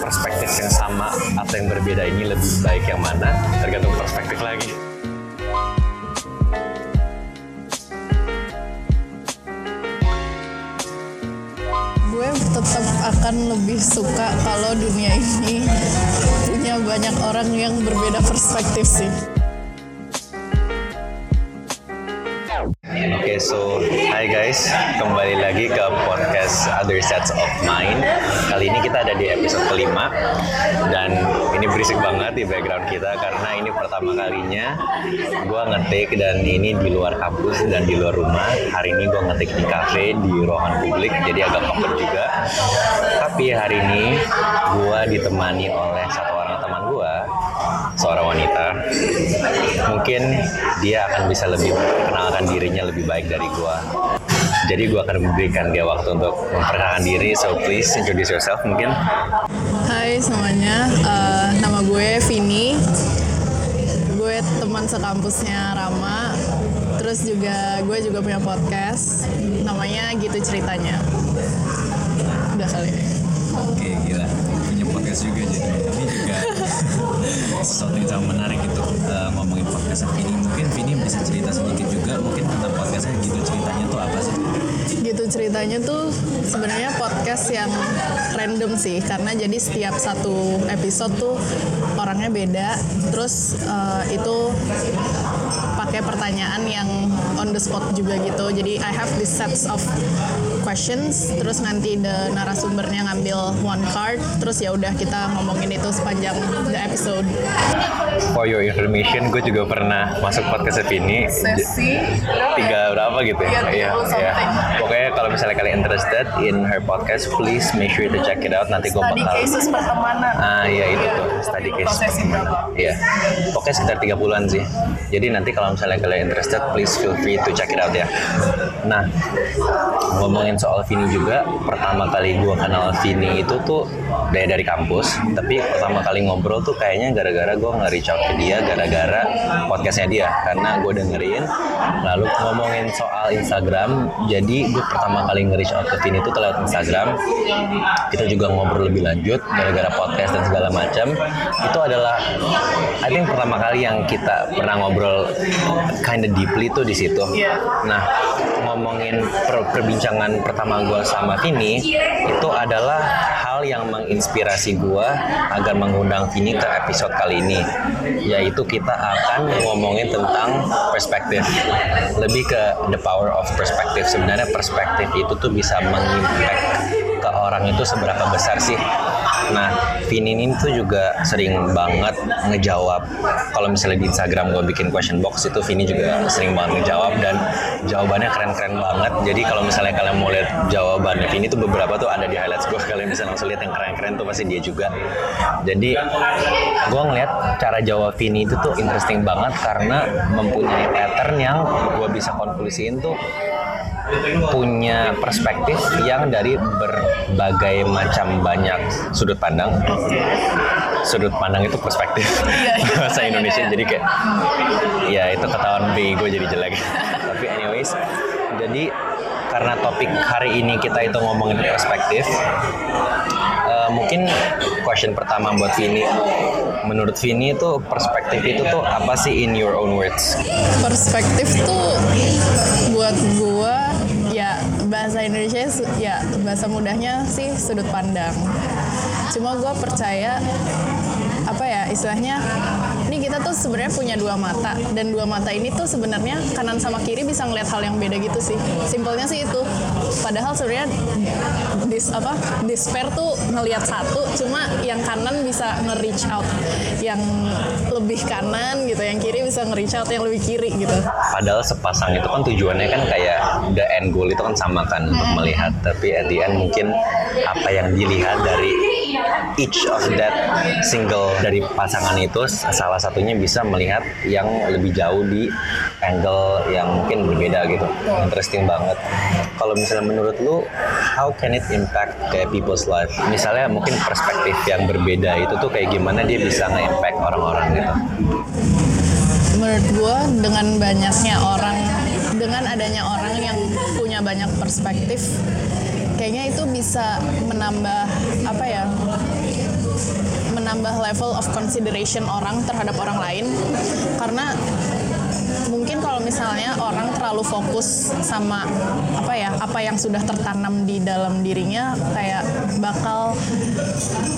perspektif yang sama atau yang berbeda ini lebih baik yang mana tergantung perspektif lagi. gue tetap akan lebih suka kalau dunia ini punya banyak orang yang berbeda perspektif sih. So hi guys, kembali lagi ke podcast Other Sets of Mind. Kali ini kita ada di episode kelima dan ini berisik banget di background kita karena ini pertama kalinya gue ngetik dan ini di luar kampus dan di luar rumah. Hari ini gue ngetik di cafe di ruangan publik, jadi agak awkward juga. Tapi hari ini gue ditemani oleh satu orang teman gue seorang wanita mungkin dia akan bisa lebih mengenalkan dirinya lebih baik dari gua jadi gua akan memberikan dia waktu untuk memperkenalkan diri so please introduce yourself mungkin Hai semuanya, eh, nama gue Vini. Gue teman sekampusnya Rama. Terus juga gue juga punya podcast, namanya gitu ceritanya. Udah kali. Oke gila punya podcast juga jadi ini juga sesuatu yang sangat menarik itu eh, ngomongin podcast Vini mungkin Vini bisa cerita sedikit juga mungkin tentang podcastnya gitu ceritanya tuh apa sih Gitu ceritanya tuh sebenarnya podcast yang random sih karena jadi setiap satu episode tuh orangnya beda. Terus eh, itu pakai pertanyaan yang on the spot juga gitu. Jadi I have this sets of questions terus nanti the narasumbernya ngambil one card terus ya udah kita ngomongin itu sepanjang the episode. for your information gue juga pernah masuk podcast ini Sesi tiga berapa gitu ya Tiga puluh something. pokoknya kalau misalnya kalian interested in her podcast please make sure to check it out nanti gue bakal cases pertemanan. Ah iya itu tuh study case. Iya. Pokoknya sekitar 30-an sih. Jadi nanti kalau misalnya kalian interested please feel free to check it out ya. Nah, ngomongin soal Vini juga, pertama kali gua kenal Vini itu tuh dari dari kampus, tapi pertama kali ngobrol tuh kayaknya gara-gara gua nge-reach out ke dia gara-gara podcastnya dia karena gue dengerin. Lalu ngomongin soal Instagram jadi gue pertama kali nge-reach out ke Vini itu lewat Instagram. Kita juga ngobrol lebih lanjut gara-gara podcast dan segala macam. Itu adalah I think pertama kali yang kita pernah ngobrol kinda deeply tuh di situ. Nah ngomongin per- perbincangan pertama gue sama Vini itu adalah hal yang menginspirasi gue agar mengundang Vini ke episode kali ini. Yaitu kita akan ngomongin tentang perspektif. Lebih ke the power of perspective sebenarnya perspektif itu tuh bisa mengimpact ke orang itu seberapa besar sih Nah, Vini ini tuh juga sering banget ngejawab. Kalau misalnya di Instagram gue bikin question box itu Vini juga sering banget ngejawab dan jawabannya keren-keren banget. Jadi kalau misalnya kalian mau lihat jawabannya Vini tuh beberapa tuh ada di highlights gue. Kalian bisa langsung lihat yang keren-keren tuh pasti dia juga. Jadi gue ngeliat cara jawab Vini itu tuh interesting banget karena mempunyai pattern yang gue bisa konklusiin tuh punya perspektif yang dari berbagai macam banyak sudut pandang. Sudut pandang itu perspektif bahasa Indonesia jadi kayak ya itu ketahuan B gue jadi jelek. Tapi anyways, jadi karena topik hari ini kita itu ngomongin perspektif, eh, mungkin question pertama buat Vini, menurut Vini itu perspektif itu tuh apa sih in your own words? perspektif tuh buat gua ya bahasa Indonesia ya bahasa mudahnya sih sudut pandang. Cuma gua percaya apa ya istilahnya ini kita tuh sebenarnya punya dua mata dan dua mata ini tuh sebenarnya kanan sama kiri bisa ngelihat hal yang beda gitu sih. Simpelnya sih itu. Padahal sebenarnya dis apa despair tuh ngelihat satu cuma yang kanan bisa nge-reach out. Yang lebih kanan gitu yang kiri bisa nge-reach out yang lebih kiri gitu. Padahal sepasang itu kan tujuannya kan kayak the end goal itu kan sama kan untuk melihat. Tapi at the end mungkin apa yang dilihat dari each of that single dari pasangan itu salah satunya bisa melihat yang lebih jauh di angle yang mungkin berbeda gitu. Interesting banget. Kalau misalnya menurut lu, how can it impact kayak people's life? Misalnya mungkin perspektif yang berbeda itu tuh kayak gimana dia bisa nge-impact orang-orang gitu. menurut gua dengan banyaknya orang dengan adanya orang yang punya banyak perspektif kayaknya itu bisa menambah apa ya menambah level of consideration orang terhadap orang lain. Karena mungkin kalau misalnya orang terlalu fokus sama apa ya apa yang sudah tertanam di dalam dirinya kayak bakal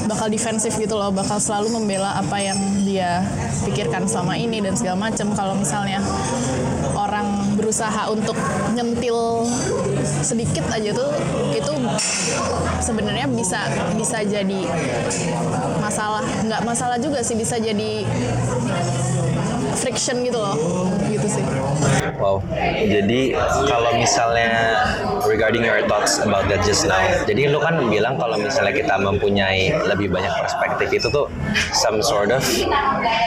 bakal defensif gitu loh bakal selalu membela apa yang dia pikirkan selama ini dan segala macam. Kalau misalnya berusaha untuk nyentil sedikit aja tuh itu sebenarnya bisa bisa jadi masalah. Nggak masalah juga sih bisa jadi friction gitu loh gitu sih Wow. Jadi kalau misalnya regarding your thoughts about that just now. Jadi lu kan bilang kalau misalnya kita mempunyai lebih banyak perspektif itu tuh some sort of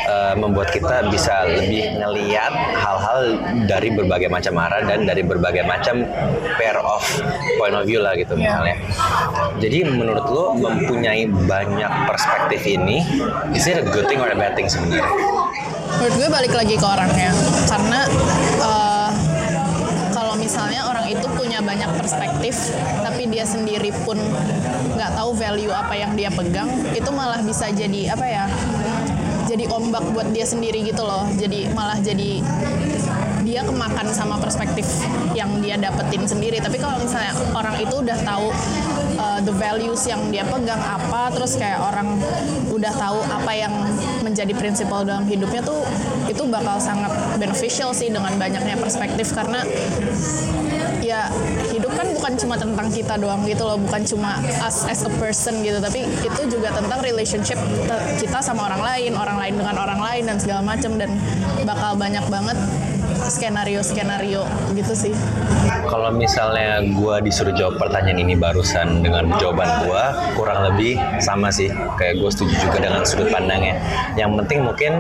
uh, membuat kita bisa lebih ngeliat hal-hal dari berbagai macam arah dan dari berbagai macam pair of point of view lah gitu misalnya. Jadi menurut lu mempunyai banyak perspektif ini is it a good thing or a bad thing sebenarnya? Menurut gue balik lagi ke orangnya. Karena uh, kalau misalnya orang itu punya banyak perspektif tapi dia sendiri pun nggak tahu value apa yang dia pegang itu malah bisa jadi apa ya jadi ombak buat dia sendiri gitu loh. Jadi malah jadi dia kemakan sama perspektif yang dia dapetin sendiri. Tapi kalau misalnya orang itu udah tahu uh, the values yang dia pegang apa terus kayak orang udah tahu apa yang menjadi prinsipal dalam hidupnya tuh itu bakal sangat beneficial sih dengan banyaknya perspektif karena ya hidup kan bukan cuma tentang kita doang gitu loh bukan cuma us as a person gitu tapi itu juga tentang relationship kita sama orang lain orang lain dengan orang lain dan segala macam dan bakal banyak banget skenario-skenario gitu sih. Kalau misalnya gue disuruh jawab pertanyaan ini barusan dengan jawaban gue kurang lebih sama sih. Kayak gue setuju juga dengan sudut pandangnya. Yang penting mungkin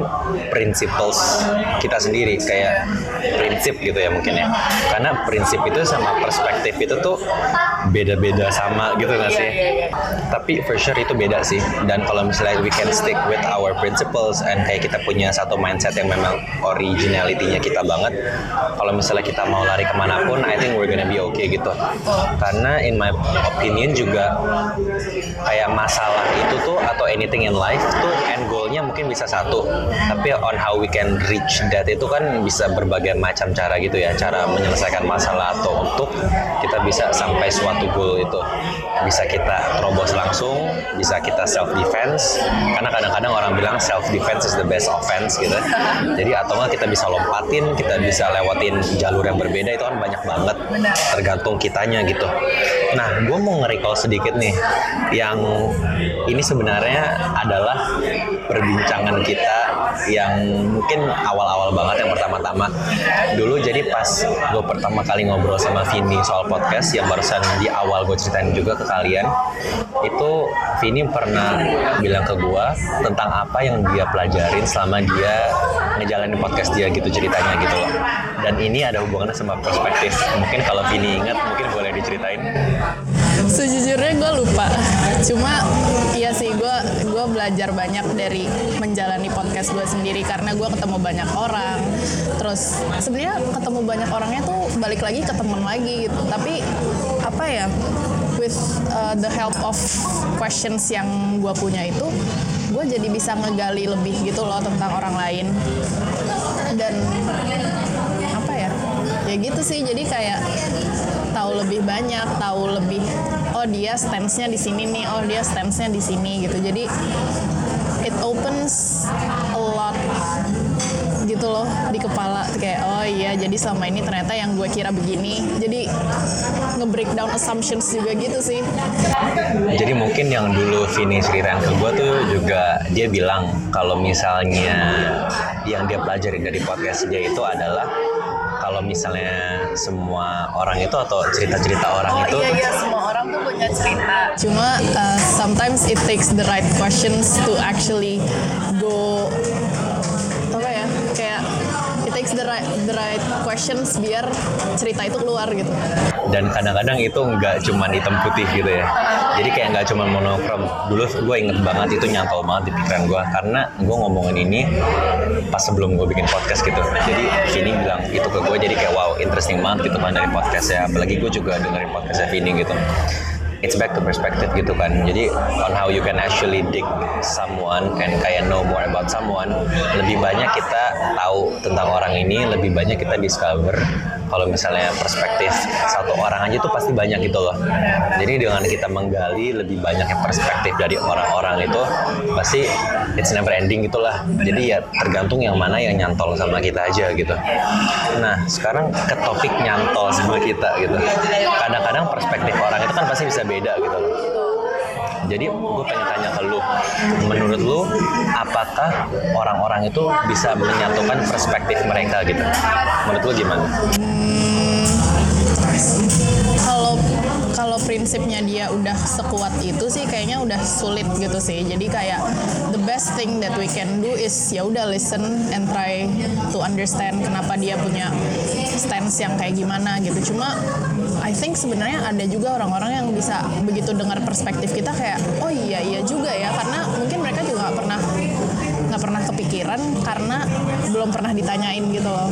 principles kita sendiri kayak prinsip gitu ya mungkin ya. Karena prinsip itu sama perspektif itu tuh beda-beda sama gitu nggak sih? Tapi for sure itu beda sih. Dan kalau misalnya we can stick with our principles and kayak kita punya satu mindset yang memang originality-nya kita banget kalau misalnya kita mau lari ke mana pun I think we're gonna be okay gitu. Karena in my opinion juga kayak masalah itu tuh atau anything in life tuh end goalnya mungkin bisa satu. Tapi on how we can reach that itu kan bisa berbagai macam cara gitu ya. Cara menyelesaikan masalah atau untuk kita bisa sampai suatu goal itu bisa kita terobos langsung bisa kita self defense karena kadang-kadang orang bilang self defense is the best offense gitu. Jadi atau nggak kita bisa lompatin kita bisa lewatin jalur yang berbeda itu kan banyak banget. Tergantung kitanya gitu. Nah gue mau nge-recall sedikit nih. Yang ini sebenarnya adalah perbincangan kita yang mungkin awal-awal banget yang pertama-tama. Dulu jadi pas gue pertama kali ngobrol sama Vini soal podcast yang barusan di awal gue ceritain juga ke kalian itu Vini pernah bilang ke gue tentang apa yang dia pelajarin selama dia ngejalanin podcast dia gitu ceritanya gitu loh dan ini ada hubungannya sama perspektif mungkin kalau Vini ingat mungkin boleh diceritain Sejujurnya gue lupa. Cuma iya sih gue gue belajar banyak dari menjalani podcast gue sendiri karena gue ketemu banyak orang. Terus sebenarnya ketemu banyak orangnya tuh balik lagi ke temen lagi gitu. Tapi apa ya? With uh, the help of questions yang gue punya itu, gue jadi bisa ngegali lebih gitu loh tentang orang lain. Dan apa ya? Ya gitu sih. Jadi kayak tahu lebih banyak, tahu lebih oh dia stance-nya di sini nih, oh dia stance-nya di sini gitu. Jadi it opens gitu loh di kepala. Kayak oh iya jadi selama ini ternyata yang gue kira begini. Jadi nge-breakdown assumptions juga gitu sih. Jadi mungkin yang dulu Vini ceritain ke gue tuh juga dia bilang kalau misalnya yang dia pelajari dari podcast dia itu adalah kalau misalnya semua orang itu atau cerita-cerita orang oh, itu iya, iya, semua orang tuh punya cerita. Cuma uh, sometimes it takes the right questions to actually go right questions biar cerita itu keluar gitu. Dan kadang-kadang itu nggak cuma hitam putih gitu ya. Jadi kayak nggak cuma monokrom. Dulu gue inget banget itu nyantol banget di pikiran gue karena gue ngomongin ini pas sebelum gue bikin podcast gitu. Jadi Vini bilang itu ke gue jadi kayak wow interesting banget gitu kan dari podcast ya apalagi gue juga dengerin podcastnya Vini gitu it's back to perspective gitu kan. Jadi on how you can actually dig someone and kayak know more about someone lebih banyak kita tahu tentang orang ini lebih banyak kita discover kalau misalnya perspektif satu orang aja tuh pasti banyak gitu loh. Jadi dengan kita menggali lebih banyak perspektif dari orang-orang itu pasti it's never ending gitulah jadi ya tergantung yang mana yang nyantol sama kita aja gitu. Nah sekarang ke topik nyantol sama kita gitu. Kadang-kadang perspektif orang itu kan pasti bisa beda gitu. loh jadi gue pengen tanya ke lu, menurut lu apakah orang-orang itu bisa menyatukan perspektif mereka gitu? Menurut lu gimana? kalau kalau prinsipnya dia udah sekuat itu sih kayaknya udah sulit gitu sih jadi kayak the best thing that we can do is ya udah listen and try to understand kenapa dia punya stance yang kayak gimana gitu cuma I think sebenarnya ada juga orang-orang yang bisa begitu dengar perspektif kita kayak oh iya iya juga ya karena mungkin mereka juga nggak pernah nggak pernah kepikiran karena belum pernah ditanyain gitu loh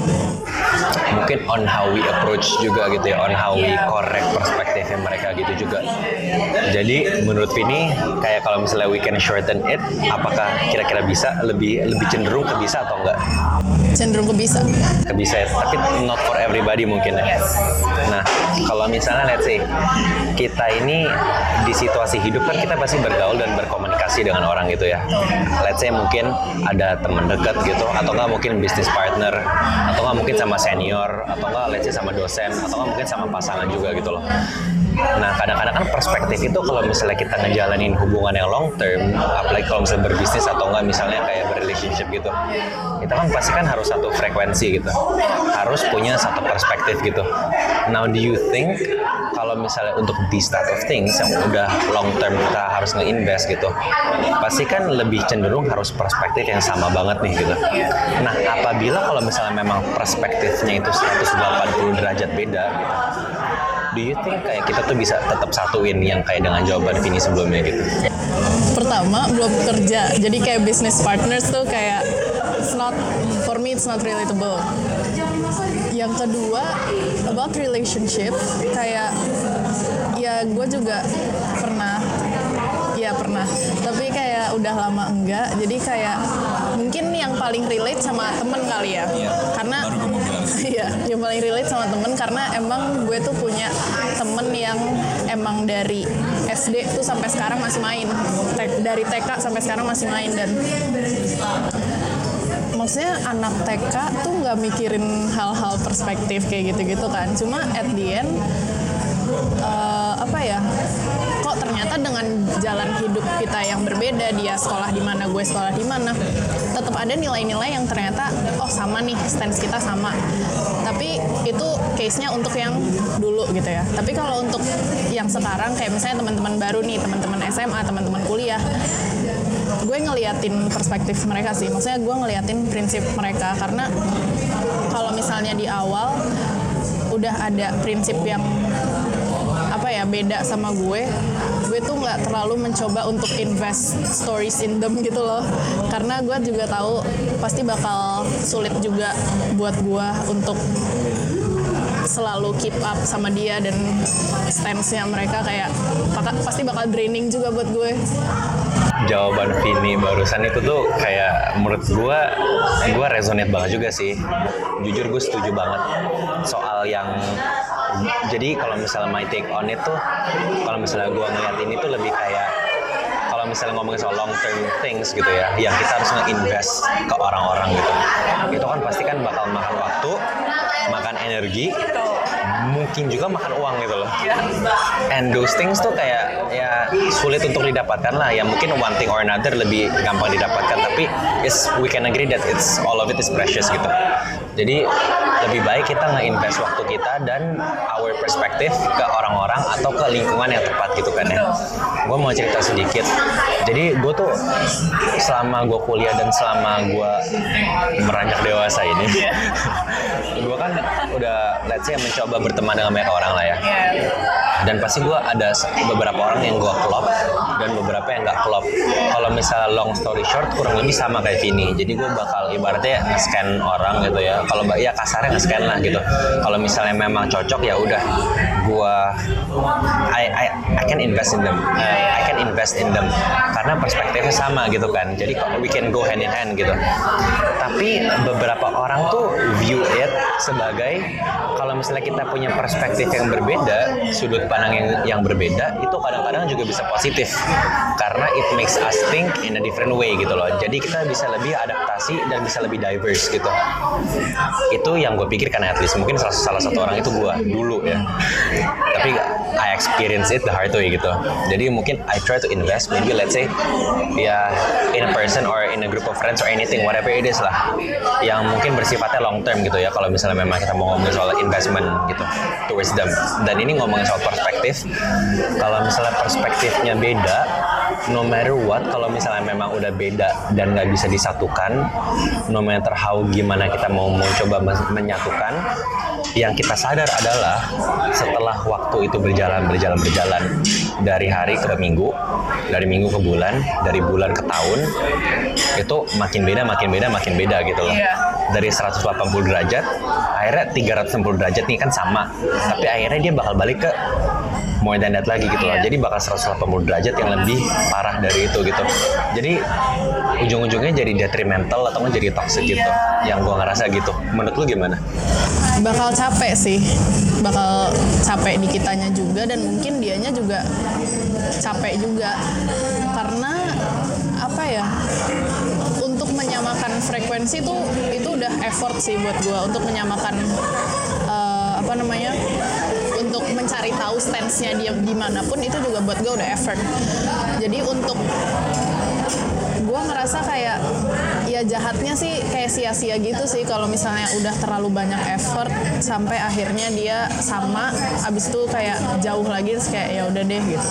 Mungkin on how we approach juga gitu ya, on how we Yeah. correct perspektifnya mereka gitu juga. Jadi menurut Vini kayak kalau misalnya we can shorten it, apakah kira-kira bisa lebih lebih cenderung ke bisa atau enggak? cenderung ke bisa Ke bisa ya, tapi not for everybody mungkin ya. Nah, kalau misalnya let's say kita ini di situasi hidup kan kita pasti bergaul dan berkomunikasi dengan orang gitu ya. Let's say mungkin ada teman dekat gitu atau enggak mungkin business partner atau enggak mungkin sama senior atau enggak let's say sama dosen atau enggak mungkin sama pasangan juga gitu loh. Nah, kadang-kadang kan perspektif itu kalau misalnya kita ngejalanin hubungan yang long term, apalagi kalau misalnya berbisnis atau enggak misalnya kayak berrelationship gitu, kita kan pasti kan harus satu frekuensi gitu, harus punya satu perspektif gitu. Now, do you think kalau misalnya untuk these type of things yang udah long term kita harus nge-invest gitu, pasti kan lebih cenderung harus perspektif yang sama banget nih gitu. Nah, apabila kalau misalnya memang perspektifnya itu 180 derajat beda gitu, do you think kayak kita tuh bisa tetap satuin yang kayak dengan jawaban Vini sebelumnya gitu? pertama belum kerja. Jadi kayak business partners tuh kayak it's not for me it's not relatable. Yang kedua about relationship. Kayak ya gue juga pernah ya pernah. Tapi kayak udah lama enggak. Jadi kayak mungkin yang paling relate sama temen kali ya Iya. karena. Iya, yang paling relate sama temen karena emang gue tuh punya temen yang emang dari SD tuh sampai sekarang masih main. Dari TK sampai sekarang masih main dan maksudnya anak TK tuh nggak mikirin hal-hal perspektif kayak gitu-gitu kan. Cuma at the end eh, apa ya? Kok ternyata dengan jalan hidup kita yang berbeda, dia sekolah di mana, gue sekolah di mana, tetap ada nilai-nilai yang ternyata oh sama nih stance kita sama. Tapi itu case-nya untuk yang dulu gitu ya. Tapi kalau untuk yang sekarang kayak misalnya teman-teman baru nih, teman-teman SMA, teman-teman kuliah, gue ngeliatin perspektif mereka sih. Maksudnya gue ngeliatin prinsip mereka karena kalau misalnya di awal udah ada prinsip yang ya beda sama gue gue tuh nggak terlalu mencoba untuk invest stories in them gitu loh. Karena gue juga tahu pasti bakal sulit juga buat gue untuk selalu keep up sama dia dan stance-nya mereka kayak pasti bakal draining juga buat gue. Jawaban Vini barusan itu tuh kayak menurut gua gua resonate banget juga sih. Jujur gue setuju banget. Soal yang jadi kalau misalnya my take on itu kalau misalnya gua ngeliat ini tuh lebih kayak kalau misalnya ngomongin soal long term things gitu ya yang kita harus nge-invest ke orang-orang gitu. Itu kan pasti kan bakal makan waktu makan energi mungkin juga makan uang gitu loh. And those things tuh kayak ya sulit untuk didapatkan lah. Ya mungkin one thing or another lebih gampang didapatkan tapi is we can agree that it's all of it is precious gitu. Jadi lebih baik kita nge-invest waktu kita dan our perspective ke orang-orang atau ke lingkungan yang tepat gitu kan ya. Gue mau cerita sedikit. Jadi gue tuh selama gue kuliah dan selama gue meranjak dewasa ini gue kan udah let's say mencoba berteman dengan banyak orang lah ya. Dan pasti gue ada beberapa orang yang gue klop dan beberapa yang nggak klop. Kalau misalnya long story short kurang lebih sama kayak Vini. Jadi gue bakal ibaratnya nge-scan orang gitu ya. Kalau ya kasarnya nge-scan lah gitu. Kalau misalnya memang cocok ya udah. Gue I, I I can invest in them. Uh, I can invest in them. Karena perspektifnya sama gitu kan. Jadi we can go hand in hand gitu. Tapi beberapa orang tuh view it sebagai kalau misalnya kita punya perspektif yang berbeda sudut pandang yang yang berbeda itu kadang-kadang juga bisa positif. Karena it makes us think in a different way gitu loh. Jadi kita bisa lebih adaptasi dan bisa lebih diverse gitu. Itu yang gue pikirkan at least. Mungkin salah, salah satu orang itu gue dulu ya. Tapi I experience it the hard way gitu. Jadi mungkin I try to invest maybe let's say ya in a person or in a group of friends or anything whatever it is lah. Yang mungkin bersifatnya long term gitu ya kalau misalnya memang kita mau ngomongin soal investment gitu towards them. Dan ini ngomongin soal perspektif. Kalau misalnya perspektifnya beda no matter what kalau misalnya memang udah beda dan nggak bisa disatukan no matter how gimana kita mau mau coba men- menyatukan yang kita sadar adalah setelah waktu itu berjalan berjalan berjalan dari hari ke minggu dari minggu ke bulan dari bulan ke tahun itu makin beda makin beda makin beda gitu loh Iya. dari 180 derajat akhirnya 360 derajat nih kan sama tapi akhirnya dia bakal balik ke more than that lagi gitu loh Iya. jadi bakal 180 derajat yang lebih parah dari itu gitu. Jadi ujung-ujungnya jadi detrimental atau jadi toxic gitu yang gua ngerasa gitu. Menurut lu gimana? bakal capek sih. Bakal capek di kitanya juga dan mungkin dianya juga capek juga. Karena apa ya? Untuk menyamakan frekuensi tuh itu udah effort sih buat gua. Untuk menyamakan eh, apa namanya mencari tahu stance-nya dia di mana pun itu juga buat gue udah effort jadi untuk gue ngerasa kayak ya jahatnya sih kayak sia-sia gitu sih kalau misalnya udah terlalu banyak effort sampai akhirnya dia sama abis itu kayak jauh lagi terus kayak ya udah deh gitu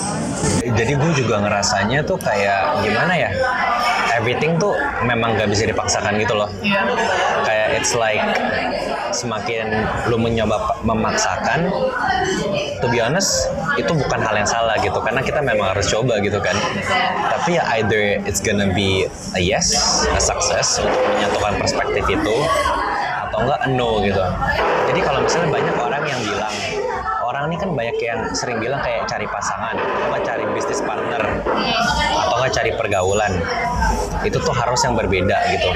Jadi gue juga ngerasanya tuh kayak gimana ya? Everything tuh memang gak bisa dipaksakan gitu loh. It's like semakin lu mencoba memaksakan, to be honest itu bukan hal yang salah gitu karena kita memang harus coba gitu kan. Tapi ya either it's gonna be a yes, a success untuk menyatukan perspektif itu atau enggak no gitu. Jadi kalau misalnya banyak orang yang bilang orang ini kan banyak yang sering bilang kayak cari pasangan, atau cari bisnis partner, atau nggak cari pergaulan. Itu tuh harus yang berbeda gitu.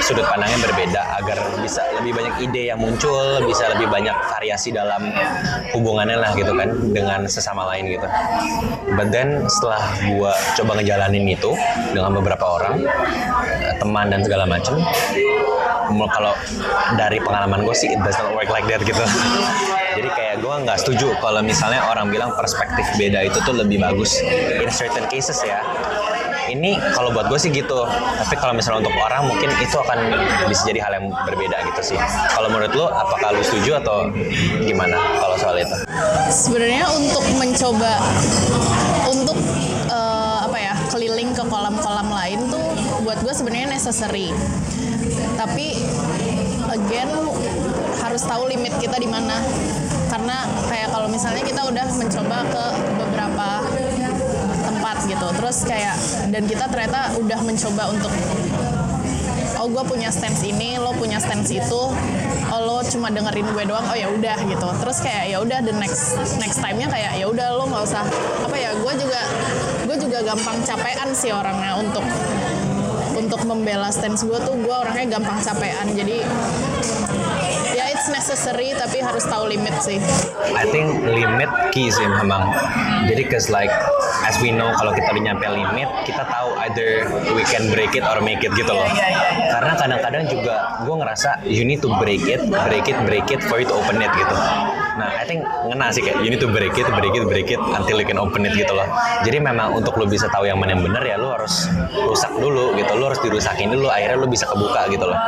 Sudut pandangnya berbeda agar bisa lebih banyak ide yang muncul, bisa lebih banyak variasi dalam hubungannya lah gitu kan dengan sesama lain gitu. But then setelah gua coba ngejalanin itu dengan beberapa orang, teman dan segala macam, kalau dari pengalaman gue sih it does not work like that gitu jadi kayak gue nggak setuju kalau misalnya orang bilang perspektif beda itu tuh lebih bagus in certain cases ya. Ini kalau buat gue sih gitu. Tapi kalau misalnya untuk orang mungkin itu akan bisa jadi hal yang berbeda gitu sih. Kalau menurut lo apakah lu setuju atau gimana kalau soal itu? Sebenarnya untuk mencoba untuk eh, apa ya keliling ke kolam-kolam lain tuh buat gue sebenarnya necessary. Tapi again harus tahu limit kita di mana. Karena kayak kalau misalnya kita udah mencoba ke beberapa tempat gitu terus kayak dan kita ternyata udah mencoba untuk oh gue punya stance ini lo punya stance itu oh lo cuma dengerin gue doang oh ya udah gitu. Terus kayak ya udah the next next time nya kayak ya udah lo nggak usah apa ya gue juga gue juga gampang capean sih orangnya untuk untuk membela stance gue tuh gue orangnya gampang capean. Jadi necessary tapi harus tahu limit sih I think limit key sih memang. Jadi cause like as we know kalau kita udah nyampe limit, kita tahu either we can break it or make it gitu loh. Karena kadang-kadang juga gue ngerasa you need to break it, break it, break it for you to open it gitu. Nah, I think ngena sih kayak you need to break it, break it, break it until you can open it gitu loh. Jadi memang untuk lu bisa tahu yang mana yang benar ya lu harus rusak dulu gitu. Lu harus dirusakin dulu akhirnya lu bisa kebuka gitu loh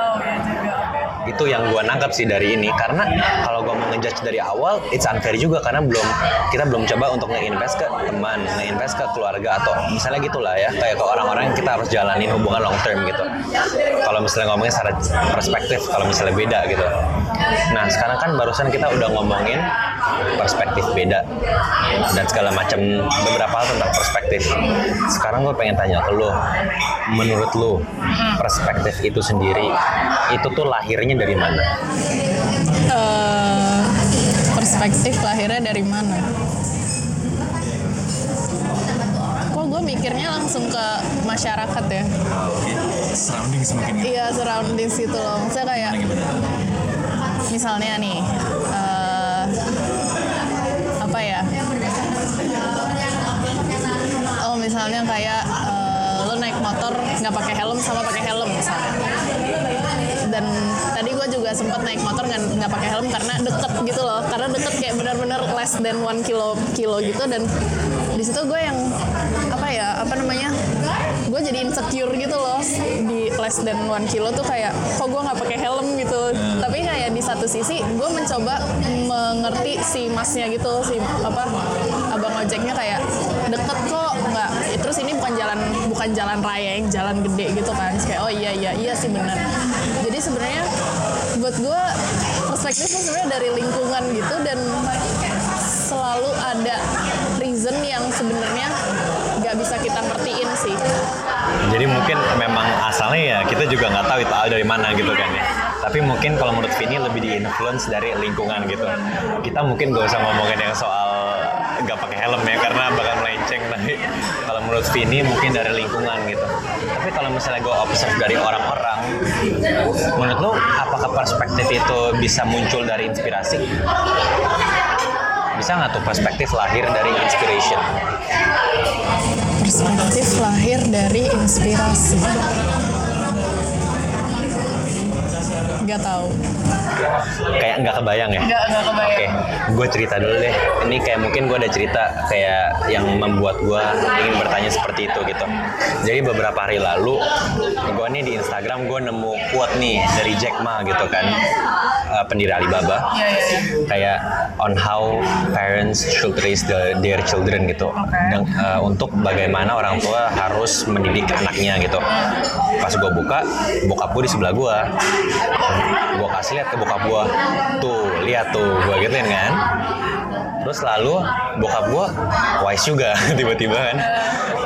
itu yang gua nangkap sih dari ini. Karena kalau gua mau ngejudge dari awal it's unfair juga karena belum kita belum coba untuk nge-invest ke teman nge-invest ke keluarga atau misalnya gitulah ya. Kayak ke orang-orang yang kita harus jalanin hubungan long term gitu. Kalau misalnya ngomongin secara perspektif kalau misalnya beda gitu. Nah sekarang kan barusan kita udah ngomongin perspektif beda dan segala macam beberapa hal tentang perspektif. Sekarang gue pengen tanya ke lo, menurut lo perspektif itu sendiri itu tuh lahirnya dari mana? Eh, perspektif lahirnya dari mana? Kok gue mikirnya langsung ke masyarakat ya? Ah, Oke. Surrounding semakin. Iya surroundings gitu loh. Maksudnya kayak misalnya nih eh, apa ya? Oh misalnya kayak eh, lo naik motor nggak pakai helm sama pakai helm misalnya. Nggak pakai helm karena deket gitu loh. Karena deket kayak benar-benar less than one kilo kilo gitu. Dan di situ gue yang apa ya apa namanya gue jadi insecure gitu loh. Di less than one kilo tuh kayak kok gue nggak pakai helm gitu. Tapi kayak di satu sisi gue mencoba mengerti si masnya gitu si apa abang ojeknya kayak deket kok nggak. Terus ini bukan jalan bukan jalan raya yang jalan gede gitu kan. Kayak oh iya iya iya sih benar jadi sebenarnya buat gue perspektifnya sebenarnya dari lingkungan gitu dan selalu ada reason yang sebenarnya nggak bisa kita ngertiin sih Jadi mungkin memang asalnya ya kita juga nggak tahu itu dari mana gitu kan ya. Tapi mungkin kalau menurut Vini lebih di influence dari lingkungan gitu. Kita mungkin gak usah ngomongin yang soal nggak pakai helm ya karena bakal melenceng tapi kalau menurut Vini mungkin dari lingkungan gitu. Tapi kalau misalnya gue observe dari orang-orang, menurut lo apakah perspektif itu bisa muncul dari inspirasi? Bisa nggak tuh perspektif lahir dari inspiration? perspektif lahir dari inspirasi nggak tahu kayak nggak kebayang ya? nggak nggak kebayang Oke, gue cerita dulu deh. Ini kayak mungkin gue ada cerita kayak yang membuat gue ingin bertanya seperti itu gitu. Jadi beberapa hari lalu, gue nih di Instagram gue nemu quote nih dari Jack Ma gitu kan, eh, pendiri Alibaba. Iya, iya, iya. Kayak on how parents should raise the, their children gitu. Dan, eh, untuk bagaimana orang tua harus mendidik anaknya gitu. Pas gue buka, bokap gue di sebelah gue. Gue kasih lihat ke bokap gue, tuh lihat tuh, gue gituin kan. Terus lalu bokap gue wise juga tiba-tiba kan.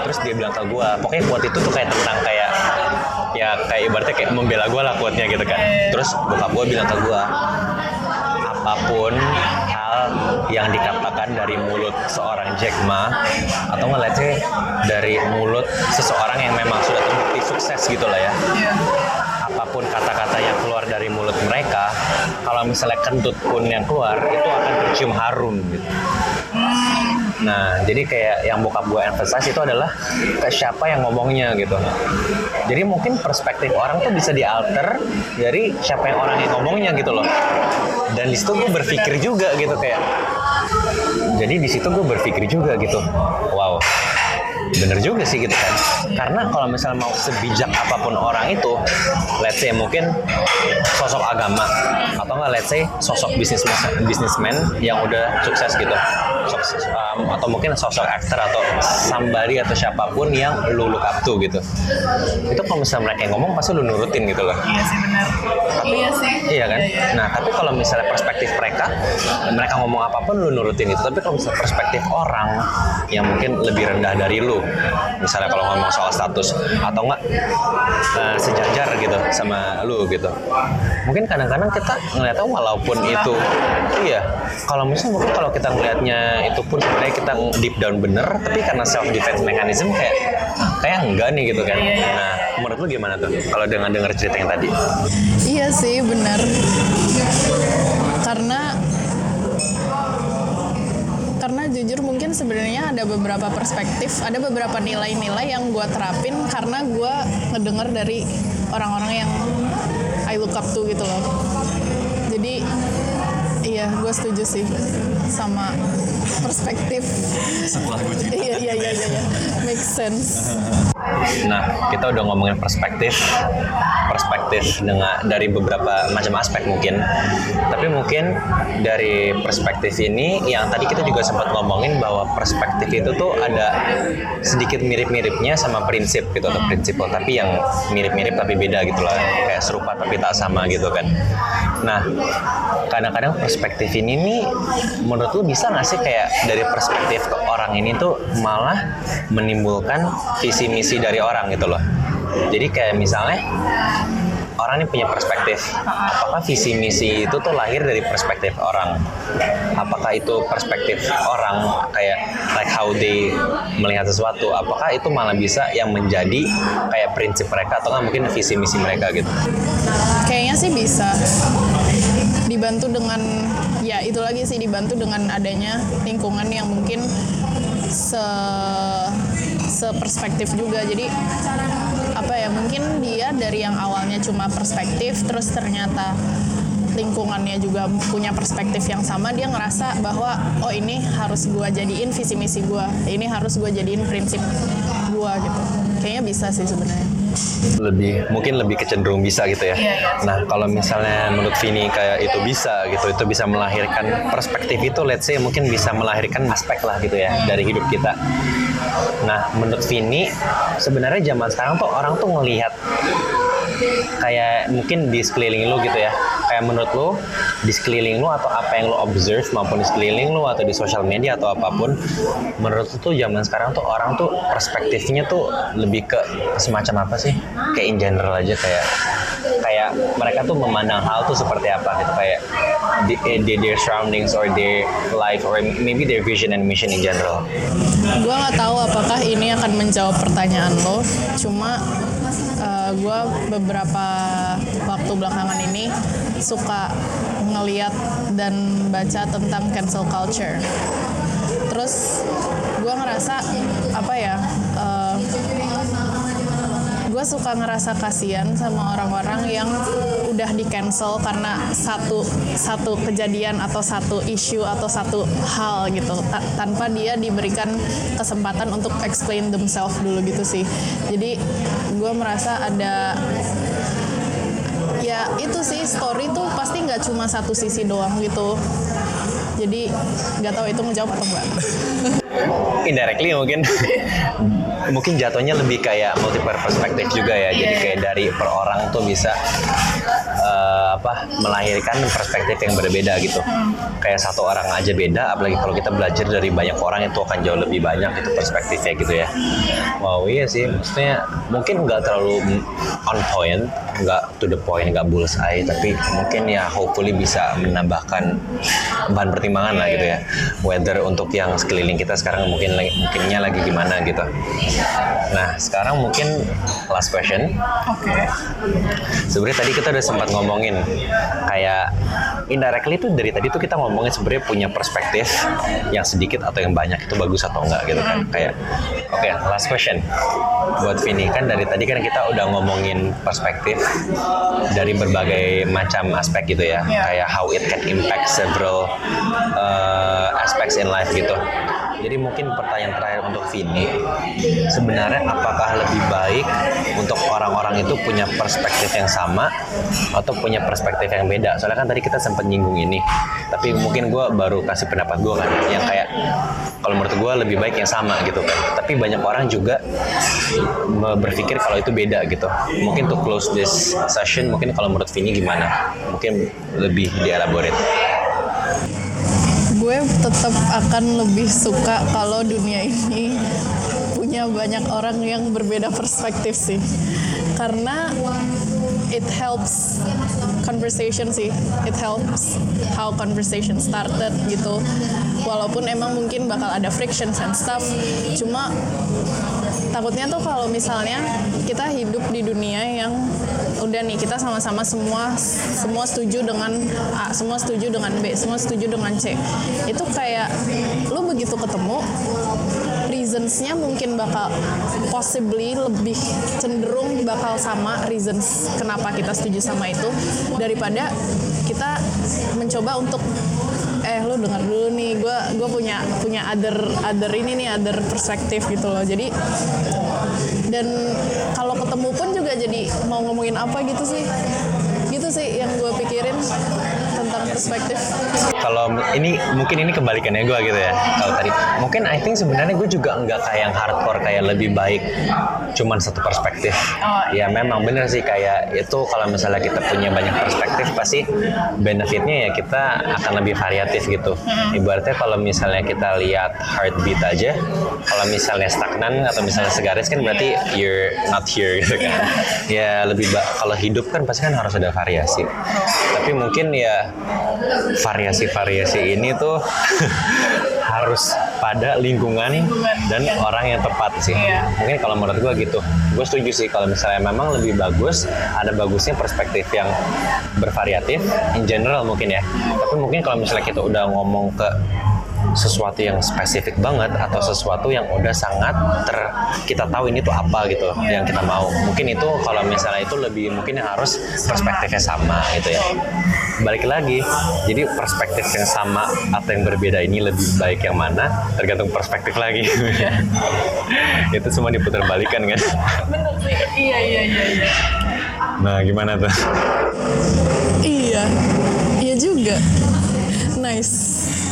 Terus dia bilang ke gue, pokoknya quote itu tuh kayak tentang kayak ya kayak ibaratnya kayak membela gue lah quote-nya gitu kan. Terus bokap gue bilang ke gue, apa pun hal yang dikatakan dari mulut seorang Jack Ma atau say dari mulut seseorang yang memang sudah terbukti sukses gitu lah ya apa pun kata-kata yang keluar dari mulut mereka kalau misalnya kentut pun yang keluar itu akan tercium harum gitu Nah, jadi kayak yang bokap gue emphasize itu adalah ke siapa yang ngomongnya gitu. Jadi mungkin perspektif orang tuh bisa dialter dari siapa yang orang yang ngomongnya gitu loh. Dan di situ gue berpikir juga gitu kayak. Jadi di situ gue berpikir juga gitu. Wow, bener juga sih gitu. Kan karena kalau misalnya mau sebijak apa pun orang itu let's say mungkin sosok agama atau nggak let's say sosok bisnis bisnismen yang udah sukses gitu. Sukses, um, atau mungkin sosok aktor atau somebody atau siapa pun yang lu look up to gitu. Itu kalau misalnya mereka yang ngomong pasti lu nurutin gitu loh. Iya sih benar. Iya sih. Iya kan? Nah, tapi kalau misalnya perspektif mereka, mereka ngomong apa pun lu nurutin itu. Tapi kalau misalnya perspektif orang yang mungkin lebih rendah dari lu, misalnya kalau ngomong soal status atau enggak eh, sejajar gitu sama lu gitu. Mungkin kadang-kadang kita ngeliatnya walaupun itu iya, kalau misalnya mungkin kalau kita ngelihatnya itu pun sebenarnya kita deep down bener, tapi karena self defense mechanism kayak kayak enggak nih gitu kan. Nah, menurut lu gimana tuh kalau dengan dengar cerita yang tadi? Iya sih benar. Karena mungkin sebenarnya ada beberapa perspektif, ada beberapa nilai-nilai yang gue terapin karena gue ngedenger dari orang-orang yang I look up to gitu loh. Jadi iya gue setuju sih sama perspektif. Setelah gue cerita. iya iya iya iya, iya. make sense. Nah, kita udah ngomongin perspektif, perspektif dengan dari beberapa macam aspek mungkin. Tapi mungkin dari perspektif ini, yang tadi kita juga sempat ngomongin bahwa perspektif itu tuh ada sedikit mirip-miripnya sama prinsip gitu atau prinsipal, tapi yang mirip-mirip tapi beda gitu lah, kayak serupa tapi tak sama gitu kan. Nah, kadang-kadang perspektif ini nih, menurut lu bisa nggak sih kayak dari perspektif ke orang ini tuh malah menimbulkan visi misi dari orang gitu loh. Jadi kayak misalnya orang ini punya perspektif. Apakah visi misi itu tuh lahir dari perspektif orang? Apakah itu perspektif orang kayak like how they melihat sesuatu? Apakah itu malah bisa yang menjadi kayak prinsip mereka atau nggak mungkin visi misi mereka gitu? Kayaknya sih bisa dibantu dengan ya itu lagi sih dibantu dengan adanya lingkungan yang mungkin se seperspektif juga. Jadi apa ya mungkin dia dari yang awalnya cuma perspektif terus ternyata lingkungannya juga punya perspektif yang sama dia ngerasa bahwa oh ini harus gua jadiin visi misi gua ini harus gua jadiin prinsip gua gitu kayaknya bisa sih sebenarnya lebih mungkin lebih kecenderung bisa gitu ya. Nah kalau misalnya menurut Vini kayak itu bisa gitu, itu bisa melahirkan perspektif itu, let's say mungkin bisa melahirkan aspek lah gitu ya dari hidup kita. Nah menurut Vini sebenarnya zaman sekarang tuh orang tuh ngelihat kayak mungkin di sekeliling lu gitu ya. Kayak menurut lu di sekeliling lu atau apa yang lu observe maupun di sekeliling lu atau di sosial media atau apa pun menurut lu tuh zaman sekarang tuh orang tuh perspektifnya tuh lebih ke semacam apa sih? Kayak in general aja kayak kayak mereka tuh memandang hal tuh seperti apa gitu. Kayak di, di their surroundings or their life or maybe their vision and mission in general. Gue nggak tahu apakah ini akan menjawab pertanyaan lo cuma uh, gue beberapa waktu belakangan ini suka ngeliat dan baca tentang cancel culture. Terus gue ngerasa apa ya uh, gue suka ngerasa kasihan sama orang-orang yang udah di cancel karena satu satu kejadian atau satu isu atau satu hal gitu. Ta- tanpa dia diberikan kesempatan untuk explain themselves dulu gitu sih. Jadi gue merasa ada ya itu sih story tuh pasti nggak cuma satu sisi doang gitu. Jadi nggak tahu itu menjawab atau enggak indirectly mungkin. Mungkin jatuhnya lebih kayak multiple perspektif juga ya. Jadi kayak dari per orang tuh bisa uh, apa melahirkan perspektif yang berbeda gitu. Kayak satu orang aja beda apalagi kalau kita belajar dari banyak orang itu akan jauh lebih banyak itu perspektifnya gitu ya. Wow iya sih. Maksudnya mungkin nggak terlalu on point nggak to the point nggak bullseye tapi mungkin ya hopefully bisa menambahkan bahan pertimbangan lah gitu ya. Whether untuk yang sekeliling kita sekarang mungkin mungkinnya lagi gimana gitu. Nah sekarang mungkin last question. Oke. Okay. sebenarnya tadi kita udah sempat ngomongin kayak indirectly itu dari tadi tuh kita ngomongin sebenarnya punya perspektif yang sedikit atau yang banyak itu bagus atau enggak gitu kan. Kayak oke okay, last question. Buat Vini kan dari tadi kan kita udah ngomongin perspektif dari berbagai macam aspek gitu ya. Yeah. kayak how it can impact several uh, aspects in life gitu jadi mungkin pertanyaan terakhir untuk Vini, sebenarnya apakah lebih baik untuk orang-orang itu punya perspektif yang sama atau punya perspektif yang beda? Soalnya kan tadi kita sempat nyinggung ini, tapi mungkin gue baru kasih pendapat gue kan, yang kayak kalau menurut gue lebih baik yang sama gitu kan. Tapi banyak orang juga berpikir kalau itu beda gitu. Mungkin to close this session, mungkin kalau menurut Vini gimana? Mungkin lebih dielaborate gue tetap akan lebih suka kalau dunia ini punya banyak orang yang berbeda perspektif sih. Karena it helps conversation sih. It helps how conversation started gitu. Walaupun emang mungkin bakal ada frictions and stuff cuma takutnya tuh kalau misalnya kita hidup di dunia yang udah nih kita sama-sama semua semua setuju dengan A, semua setuju dengan B, semua setuju dengan C. Itu kayak lu begitu ketemu reasonsnya mungkin bakal possibly lebih cenderung bakal sama reasons kenapa kita setuju sama itu daripada kita mencoba untuk eh lu dengar dulu nih gue gue punya punya other other ini nih other perspektif gitu loh. Jadi dan kalau ketemu pun juga jadi mau ngomongin apa gitu sih? Gitu sih yang gue pikirin tentang perspektif kalau ini mungkin ini kebalikannya gue gitu ya kalau tadi. Mungkin I think sebenarnya gue juga nggak kayak yang hardcore kayak lebih baik cuman satu perspektif. Oh, ya memang bener sih kayak itu kalau misalnya kita punya banyak perspektif pasti benefitnya ya kita akan lebih variatif gitu. Ibaratnya kalau misalnya kita lihat heartbeat aja kalau misalnya stagnan atau misalnya segaris kan berarti you're not here gitu kan. Ya lebih kalau hidup kan pasti kan harus ada variasi. Tapi mungkin ya variasi-variasi ini tuh harus pada lingkungan dan orang yang tepat sih. Iya. Mungkin kalau menurut gue gitu. Gue setuju sih kalau misalnya memang lebih bagus ada bagusnya perspektif yang bervariatif in general mungkin ya. Tapi mungkin kalau misalnya kita udah ngomong ke sesuatu yang spesifik banget atau sesuatu yang udah sangat ter kita tahu ini tuh apa gitu yang kita mau. Mungkin itu kalau misalnya itu lebih mungkin yang harus perspektifnya sama gitu ya. Balik lagi jadi perspektif yang sama atau yang berbeda ini lebih baik yang mana tergantung perspektif lagi. Itu semua diputar balikan kan? Bener sih. Iya iya iya iya. Nah gimana tuh? Iya. Iya juga nice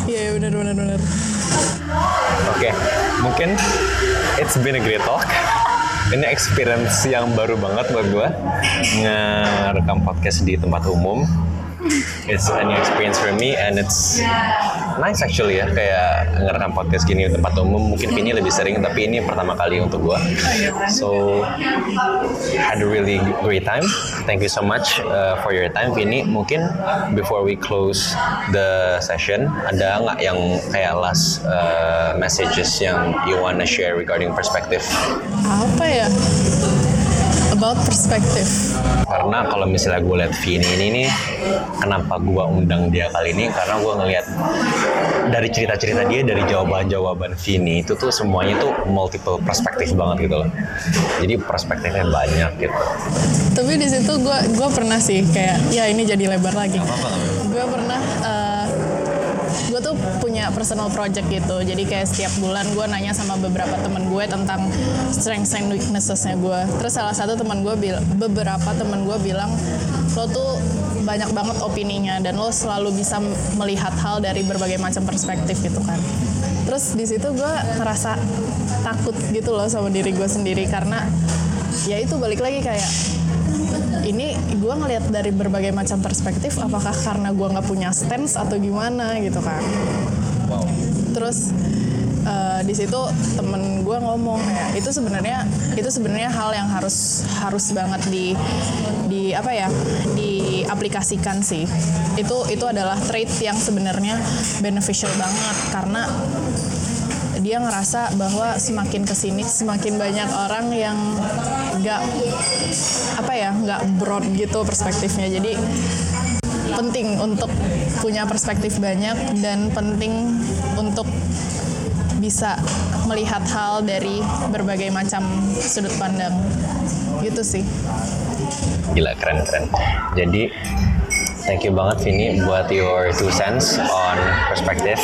iya iya benar benar benar Oke, mungkin it's been a great talk. Ini experience yang baru banget buat gue ngerekam podcast di tempat umum. It's a new experience for me and it's nice actually ya kayak ngerekam podcast gini di tempat umum. Mungkin Vini lebih sering tapi ini pertama kali untuk gue. So had a really great time. Thank you so much uh, for your time, Vini. Mungkin before we close the session, ada nggak yang kayak last uh, messages yang you wanna share regarding perspective? apa ya about perspektif Karena kalau misalnya gue lihat Vini ini nih, kenapa gue undang dia kali ini? Karena gue ngelihat dari cerita-cerita dia, dari jawaban-jawaban Vini itu tuh semuanya tuh multiple perspektif banget gitu loh. Jadi perspektifnya banyak gitu. tapi di situ gue gua pernah sih kayak ya ini jadi lebar lagi gue pernah gue tuh punya personal project gitu. Jadi kayak setiap bulan gue nanya sama beberapa temen gue tentang strengths and weaknessesnya gue terus salah satu teman gue bil beberapa teman gue bilang lo tuh banyak banget opininya dan lo selalu bisa melihat hal dari berbagai macam perspektif gitu kan. Terus di situ gue ngerasa takut gitu loh sama diri gue sendiri karena ya itu balik lagi kayak ini gue ngelihat dari berbagai macam perspektif apakah karena gue nggak punya stance atau gimana gitu kan. Wow. Terus eh, di situ temen gue ngomong kayak itu sebenarnya itu sebenarnya hal yang harus harus banget di di apa ya diaplikasikan sih. Itu itu adalah trait yang sebenarnya beneficial banget karena dia ngerasa bahwa semakin ke sini semakin banyak orang yang nggak apa ya nggak broad gitu perspektifnya. Jadi penting untuk punya perspektif banyak dan penting untuk bisa melihat hal dari berbagai macam sudut pandang. Gitu sih. Gila keren keren. Jadi thank you banget Vini buat your two cents on perspective.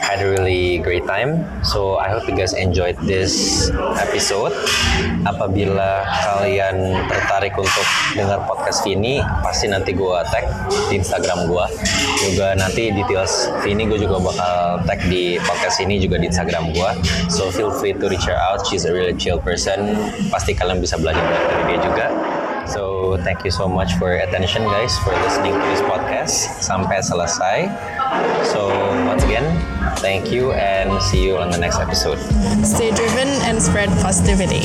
Had a really great time. So I hope you guys enjoyed this episode. Apabila kalian tertarik untuk dengar podcast Vini, pasti nanti gue tag di Instagram gue. Juga nanti details Vini gue juga bakal tag di podcast ini juga di Instagram gue. So feel free to reach her out. She's a really chill person. Pasti kalian bisa belajar banyak dari dia juga. So thank you so much for your attention guys for listening to this podcast sampai selesai. So once again, thank you and see you on the next episode. stay driven and spread positivity